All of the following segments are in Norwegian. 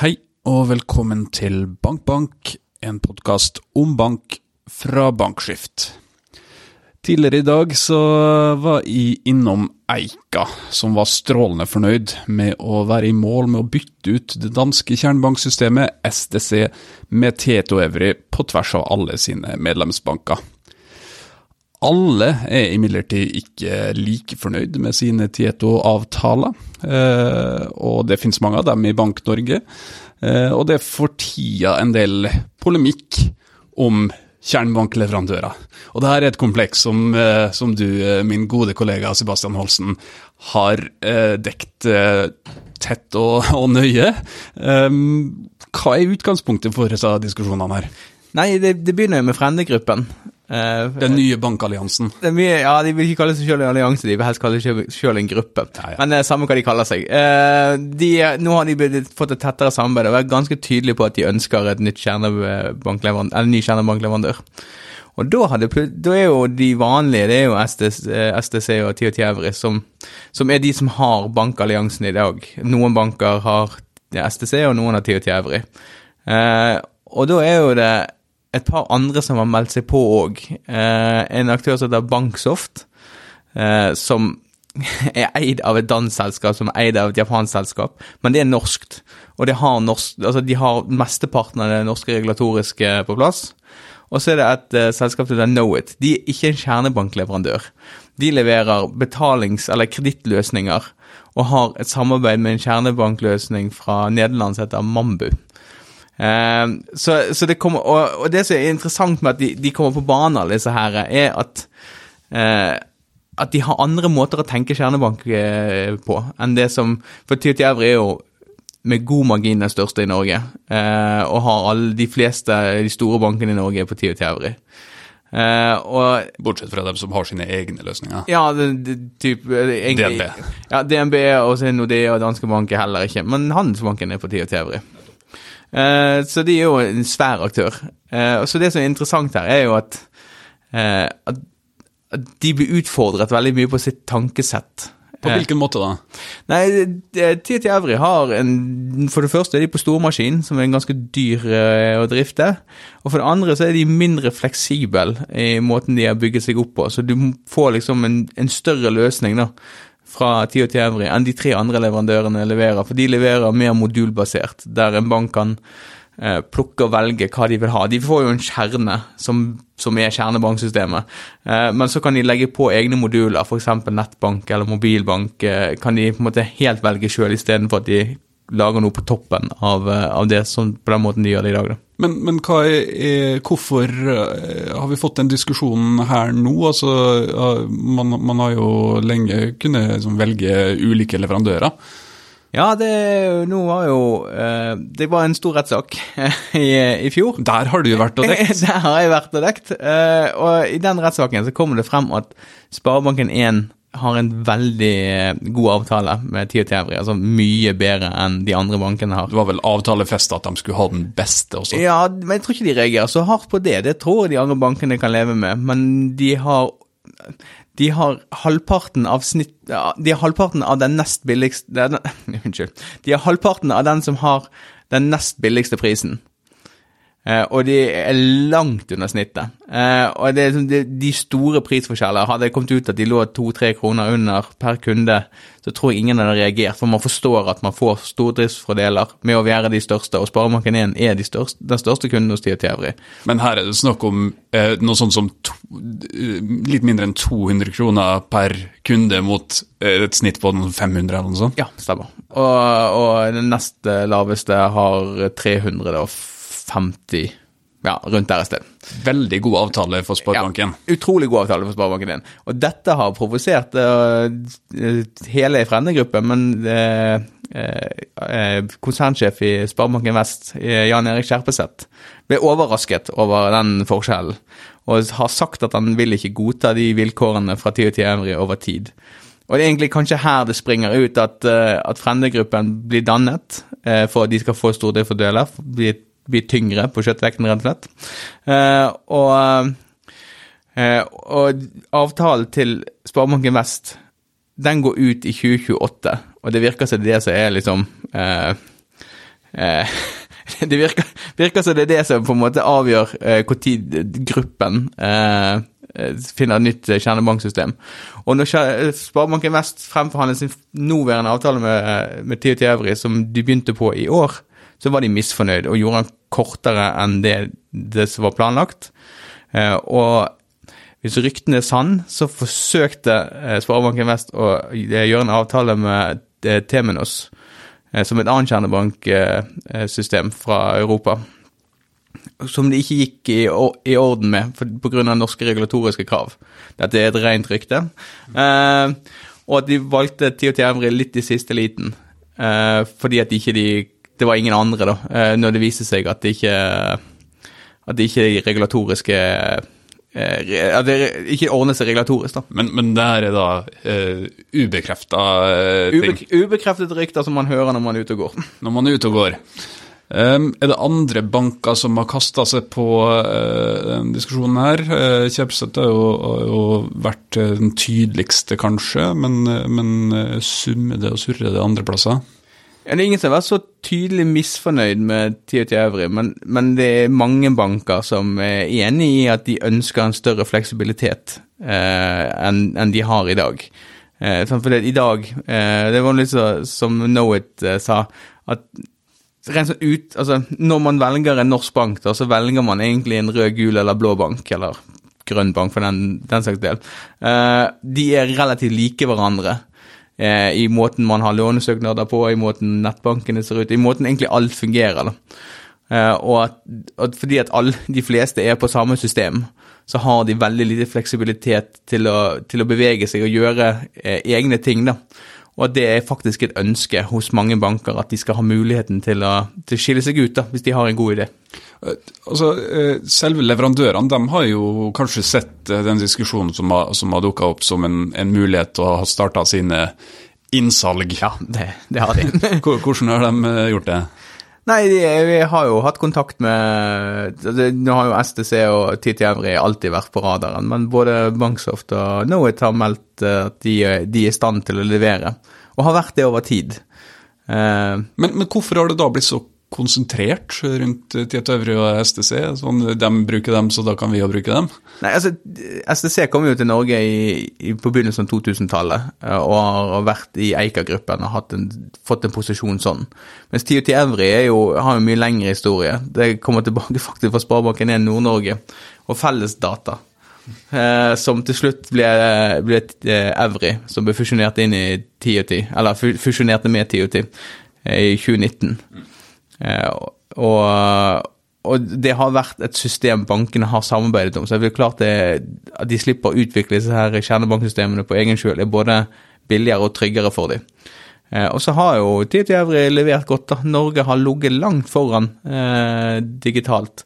Hei og velkommen til BankBank, en podkast om bank fra Bankskift. Tidligere i dag så var jeg innom Eika, som var strålende fornøyd med å være i mål med å bytte ut det danske kjernebanksystemet SDC med Tieto Evry på tvers av alle sine medlemsbanker. Alle er imidlertid ikke like fornøyd med sine Tieto-avtaler, eh, og det finnes mange av dem i Bank-Norge. Eh, og det er for tida en del polemikk om kjernebankleverandører. Og det her er et kompleks som, eh, som du, min gode kollega Sebastian Holsen, har dekt tett og, og nøye. Hva er utgangspunktet for disse diskusjonene her? Nei, det, det begynner jo med Frendegruppen. Uh, den nye bankalliansen? Mye, ja, De vil ikke kalle seg selv en allianse, de vil helst kalle seg selv en gruppe. Ja, ja. Men det er samme hva de kaller seg. Uh, de, nå har de fått et tettere samarbeid og vært ganske tydelige på at de ønsker et nytt kjernebankleverandør, ny kjernebankleverandør. Og da, hadde, da, er jo de vanlige, det er jo STC, STC og TOT Evry, som, som, er de som har bankalliansen i dag. Noen banker har STC, og noen har TOT Evry. Uh, og da er jo det et par andre som har meldt seg på òg. Eh, en aktør som heter Banksoft, eh, som er eid av et dansk selskap som er eid av et japansk selskap, men det er norskt. Og det har norsk, altså de har mesteparten av det norske regulatoriske på plass. Og så er det et uh, selskap som heter Knowit. De er ikke en kjernebankleverandør. De leverer betalings- eller kredittløsninger og har et samarbeid med en kjernebankløsning fra Nederland som heter Mambu. Uh, så, så, det kommer, og, og, det som er interessant med at de, de kommer på banen, alle disse her, er at uh, at de har andre måter å tenke kjernebank uh, på enn det som For TT Evry er jo med god margin den største i Norge, eh, og har alle de fleste de store bankene i Norge på TT Evry. Uh, Bortsett fra dem som har sine egne løsninger? Ja, det, det, typ, egentlig, DNB. Ja, DNB og Nordea og Danske Bank er heller ikke, men Handelsbanken er på TT Evry. Uh, så de er jo en svær aktør. Uh, så det som er interessant her, er jo at, uh, at, de blir utfordret veldig mye på sitt tankesett. På hvilken måte da? Nei, TT Evry har en For det første er de på stormaskin, som er ganske dyr å drifte. Og for det andre så er de mindre fleksible i måten de har bygget seg opp på. Så du får liksom en, en større løsning, da fra Tio Evry enn de tre andre leverandørene leverer, for de leverer mer modulbasert, der en bank kan eh, plukke og velge hva de vil ha. De får jo en kjerne som, som er kjernebanksystemet, eh, men så kan de legge på egne moduler, f.eks. nettbank eller mobilbank, eh, kan de på en måte helt velge sjøl istedenfor at de lager noe på toppen av, eh, av det sånn, på den måten de gjør det i dag. da. Men, men er, hvorfor eh, har vi fått den diskusjonen her nå? Altså, man, man har jo lenge kunnet liksom, velge ulike leverandører. Ja, det nå var jo eh, Det var en stor rettssak i, i, fjor. Der har du vært og dekt? Der har jeg vært og dekt. Og i den rettssaken så kommer det frem at Sparebanken 1 har en veldig eh, god avtale med Tio Tevri, altså mye bedre enn de andre bankene har. Det var vel avtalefesta at de skulle ha den beste også? Ja, men jeg tror ikke de reagerer så hardt på det. Det tror jeg de andre bankene kan leve med, men de har de har halvparten av snitt De har halvparten av den nest billigste Unnskyld. De har halvparten av den som har den nest billigste prisen. Uh, og de er langt under snittet. Uh, og det er liksom de, de, store prisforskjeller Hadde det kommet ut at de lå to-tre kroner under per kunde, så tror jeg ingen hadde reagert, for man forstår at man får stordriftsfordeler med å være de største, og Sparebanken 1 er de største, den største kunden hos TT Evry. Men her er det snakk om eh, noe sånt som to, litt mindre enn 200 kroner per kunde mot et snitt på 500 eller noe sånt? Ja, stemmer. Og, og den nest laveste har 350 50 ja, rundt der et sted. Veldig god avtale for Sparebanken. Ja, utrolig god avtale for Sparebanken din. Og dette har provosert uh, hele Frende-gruppen, men uh, uh, konsernsjef i Sparebanken Vest, Jan Erik Skjerpeseth, ble overrasket over den forskjellen, og har sagt at han vil ikke godta de vilkårene fra til Evry over tid. Og det er egentlig kanskje her det springer ut at, at Frende-gruppen blir dannet for at de skal få stordriftsfordeler, bli et blir tyngre på kjøttvekten, rett og slett. Uh, og, uh, og, avtalen til Sparebanken Vest den går ut i 2028, og det virker som det som er liksom eh, eh, Det virker, virker som det er det som på en måte avgjør når gruppen eh, finner et nytt kjernebanksystem. Og når Sparebanken Vest fremforhandlet sin nåværende avtale med, med TOT Evry, som de begynte på i år, så var de misfornøyd og gjorde den kortere enn det, det som var planlagt. Eh, og hvis ryktene er sann, så forsøkte eh, Sparebanken Vest å eh, gjøre en avtale med Temenos, som et annet kjernebanksystem fra Europa. Som det ikke gikk i, orden med pga. norske regulatoriske krav. Dette er et rent rykte. og at de valgte TOT Evry litt i siste liten, fordi at ikke de det var ingen andre, da, eh, når det viste seg at det ikke at det ikke er regulatoriske eh, at det ikke ordner seg regulatorisk. da. Men, men det her er da uh, ubekrefta ting? Ube, ubekreftede rykter som man hører når man er ute og går. Når man er ute og går. Um, er det andre banker som har kasta seg på uh, diskusjonen her? Uh, Kjøpseth har jo, jo, vært den tydeligste, kanskje, men, men summer det og surrer det andre plasser? Ja, det er ingen som har vært så tydelig misfornøyd med TOT Øvrig, men, men, det er mange banker som er enig i at de ønsker en større fleksibilitet eh, enn en de har i dag. Eh, sånn for det, i dag eh, Det var litt så, som Knowit eh, sa, at sånn ut, altså, når man velger en norsk bank, da, så velger man egentlig en rød, gul eller blå bank, eller grønn bank for den, den slags del. Eh, de er relativt like hverandre eh, i måten man har lånesøknader på, i måten nettbankene ser ut, i måten egentlig alt fungerer. da. Eh, og at, at fordi at alle, de fleste er på samme system, så har de veldig lite fleksibilitet til å, til å bevege seg og gjøre eh, egne ting. da. Og at det er faktisk et ønske hos mange banker at de skal ha muligheten til å, til å skille seg ut, da, hvis de har en god idé. Eh, altså, eh, Selve leverandørene de har jo kanskje sett eh, den diskusjonen som har, som har dukka opp som en, en, mulighet til å ha starta sine innsalg. Ja, det, det har de. Hvordan har de gjort det? Nei, vi har jo hatt kontakt med Nå har jo STC og TT alltid vært på radaren, men både Banksoft og Knowit har meldt at de, de, er i stand til å levere, og har vært det over tid. men, men hvorfor har det da blitt så konsentrert rundt Tieto Øvre og STC? Sånn, de bruker dem, så da kan vi jo bruke dem? Nei, altså, STC kom jo til Norge i, i, på begynnelsen av 2000-tallet eh, og har vært i Eika-gruppen og en, fått en posisjon sånn. Mens TOT Evry har jo mye lengre historie. Det kommer tilbake faktisk fra Sparebanken 1 Nord-Norge og fellesdata. Eh, som til slutt ble, ble eh, Evry, som ble fusjonert inn i TOT, eller fusjonerte med TOT eh, i 2019. Eh, og, og, det har vært et system bankene har samarbeidet om. Så det er klart det, at de slipper å utvikle disse her kjernebanksystemene på egen kjøl, er både billigere og tryggere for dem. Eh, og så har jo TT Øvrig levert godt. da. Norge har ligget langt foran eh, digitalt.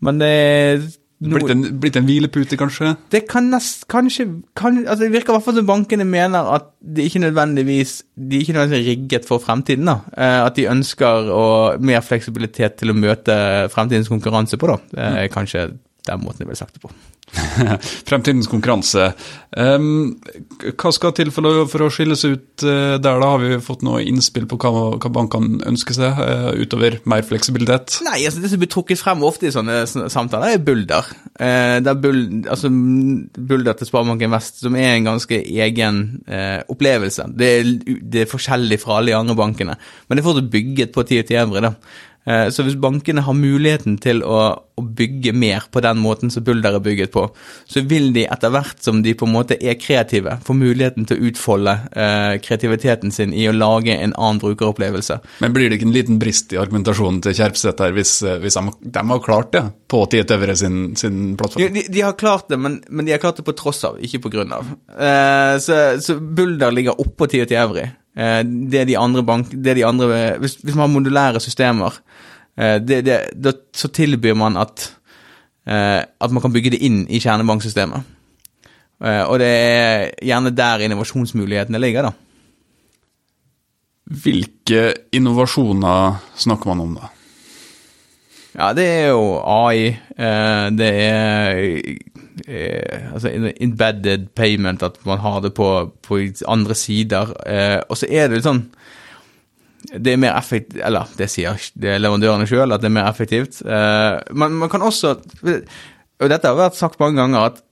Men det blitt, en, blitt en hvilepute, kanskje? Det kan nest, kanskje kan, altså Det virker i hvert fall som bankene mener at de ikke nødvendigvis de er ikke nødvendigvis rigget for fremtiden. da. Eh, at de ønsker å, mer fleksibilitet til å møte fremtidens konkurranse på. da. Det er kanskje den måten de ville sagt det på. Fremtidens konkurranse. Um, hva skal til for å, for å skille seg ut uh, der? da Har vi fått noe innspill på hva, hva bankene ønsker seg, uh, utover mer fleksibilitet? Nei, altså Det som blir trukket frem ofte i sånne samtaler, er Bulder. Uh, det er Bul altså, Bulder til Sparebanken Vest, som er en ganske egen opplevelse. Det er, det er, forskjellig fra alle de andre bankene, men det er fortsatt bygget på 10 til Evre. da. Eh, så hvis bankene har muligheten til å, å, bygge mer på den måten som Bulder er bygget på, så vil de etter hvert som de på en måte er kreative, få muligheten til å utfolde eh, kreativiteten sin i å lage en annen brukeropplevelse. Men blir det ikke en liten brist i argumentasjonen til Kjerpseth her, hvis, eh, hvis de, de, har klart det på Tietøvere sin, sin plattform? De, de, har klart det, men, men, de har klart det på tross av, ikke på grunn av. Eh, så, så Bulder ligger oppå Tietøvere. Eh, det de andre bank... Det de andre, hvis, hvis man har modulære systemer, eh, det, det, da, så tilbyr man at, eh, at man kan bygge det inn i kjernebanksystemet. Og det er gjerne der innovasjonsmulighetene ligger, da. Hvilke innovasjoner snakker man om, da? Ja, det er jo AI. Det er eh, altså embedded payment, at man har det på, på andre sider. Eh, og så er det litt sånn det er mer effektivt Eller det sier det er leverandørene sjøl, at det er mer effektivt. Eh, men man kan også Og dette har vært sagt mange ganger, at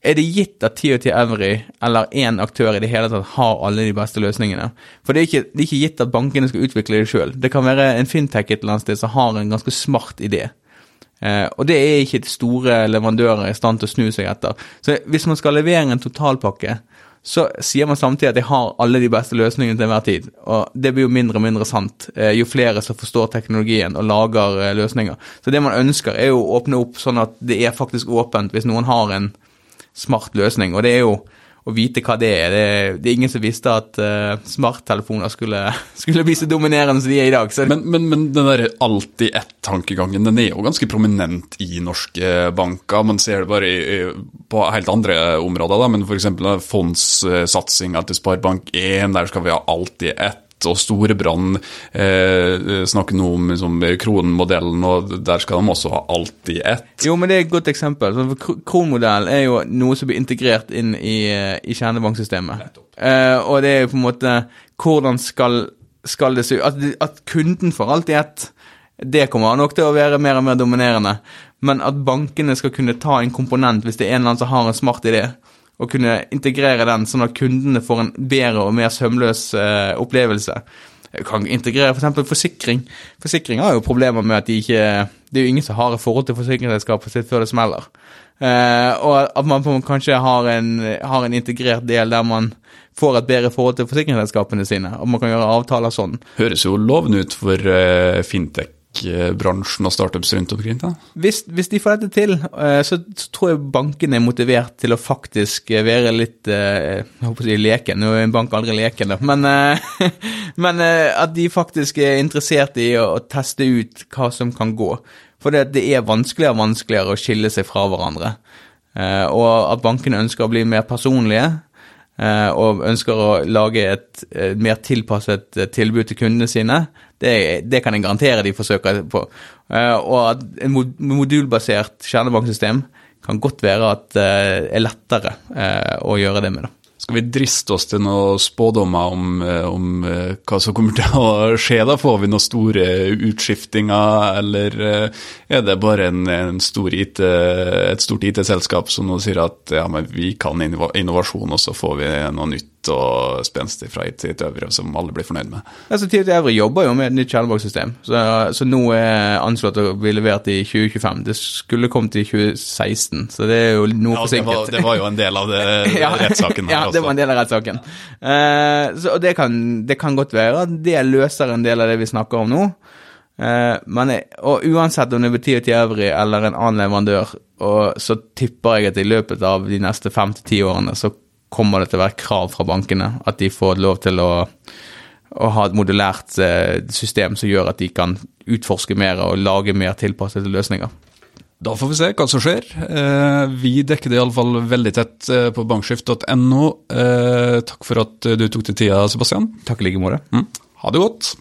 er det gitt at TOT Evry eller én aktør i det hele tatt har alle de beste løsningene? For det er ikke, det er ikke gitt at bankene skal utvikle det sjøl. Det kan være en fintech et eller annet sted som har en ganske smart idé. Eh, og det er ikke store leverandører i stand til å snu seg etter. Så hvis man skal levere en totalpakke, så sier man samtidig at de har alle de beste løsningene til enhver tid. Og det blir jo mindre og mindre sant eh, jo flere som forstår teknologien og lager eh, løsninger. Så det man ønsker, er jo å åpne opp sånn at det er faktisk åpent hvis noen har en smart løsning. Og det er jo å vite hva det er. Det, det er ingen som visste at uh, smarttelefoner skulle, skulle, bli så dominerende som de er i dag. Men, men, men, den der alltid ett-tankegangen den er jo ganske prominent i norske banker. Man ser det bare i, på helt andre områder, da, men f.eks. fondssatsinga til Sparebank1, der skal vi ha alltid ett og Storebrand eh, snakker nå om liksom, kronmodellen, og der skal de også ha alt i ett. Jo, men det er et godt eksempel. Kronmodellen er jo noe som blir integrert inn i, i kjernebanksystemet. Eh, og det er jo på en måte Hvordan skal, skal det se ut? At, at, kunden får alt i ett, det kommer nok til å være mer og mer dominerende. Men at bankene skal kunne ta en komponent hvis det er en eller annen som har en smart idé å kunne integrere den, sånn at kundene får en bedre og mer sømløs eh, opplevelse. Jeg kan integrere f.eks. For forsikring. Forsikring har jo problemer med at de ikke Det er jo ingen som har et forhold til forsikringsselskapet sitt før det smeller. Eh, og at man kanskje har en, har en, integrert del der man får et bedre forhold til forsikringsselskapene sine, og man kan gjøre avtaler sånn. Høres jo lovende ut for uh, fintech bransjen og startups rundt omkring? da? Hvis, hvis, de får dette til, eh, så, tror jeg bankene er motivert til å faktisk eh, være litt eh, Jeg håper å si leken, nå er en bank aldri leken, da, men, men at de faktisk er interessert i å, teste ut hva som kan gå. For det er vanskeligere og vanskeligere å skille seg fra hverandre. Og at bankene ønsker å bli mer personlige, og ønsker å lage et mer tilpasset tilbud til kundene sine, det, det, kan jeg garantere de forsøker på. Uh, og at en modulbasert kjernebanksystem kan godt være at det er lettere å gjøre det med. da. Skal vi driste oss til noen spådommer om, om hva som kommer til å skje? da? Får vi noen store utskiftinger, eller er det bare en, en stor IT, et stort IT-selskap som nå sier at ja, vi kan innovasjon, og så får vi noe nytt? Og spenstig fra til øvrig, som alle blir fornøyd med. Altså, til øvrig jobber jo med et nytt kjernebakssystem, så, så nå er anslått å bli levert i 2025. Det skulle kommet i 2016, så det er jo noe ja, forsinket. Det var, det var, jo en del av det, ja, rettssaken her ja, det var en del av rettssaken. Uh, så, og det kan, det kan godt være at det løser en del av det vi snakker om nå. Uh, men, og uansett om det betyr til øvrig eller en annen leverandør, så tipper jeg at i løpet av de neste fem til ti årene så kommer det til å være krav fra bankene. At de får lov til å, å ha et modulært eh, system som gjør at de kan utforske mer og lage mer tilpassede løsninger. Da får vi se hva som skjer. Eh, vi dekker det iallfall veldig tett eh, på bankskift.no. Takk for at du tok deg tida, Sebastian. Takk i like måte. Mm. Ha det godt.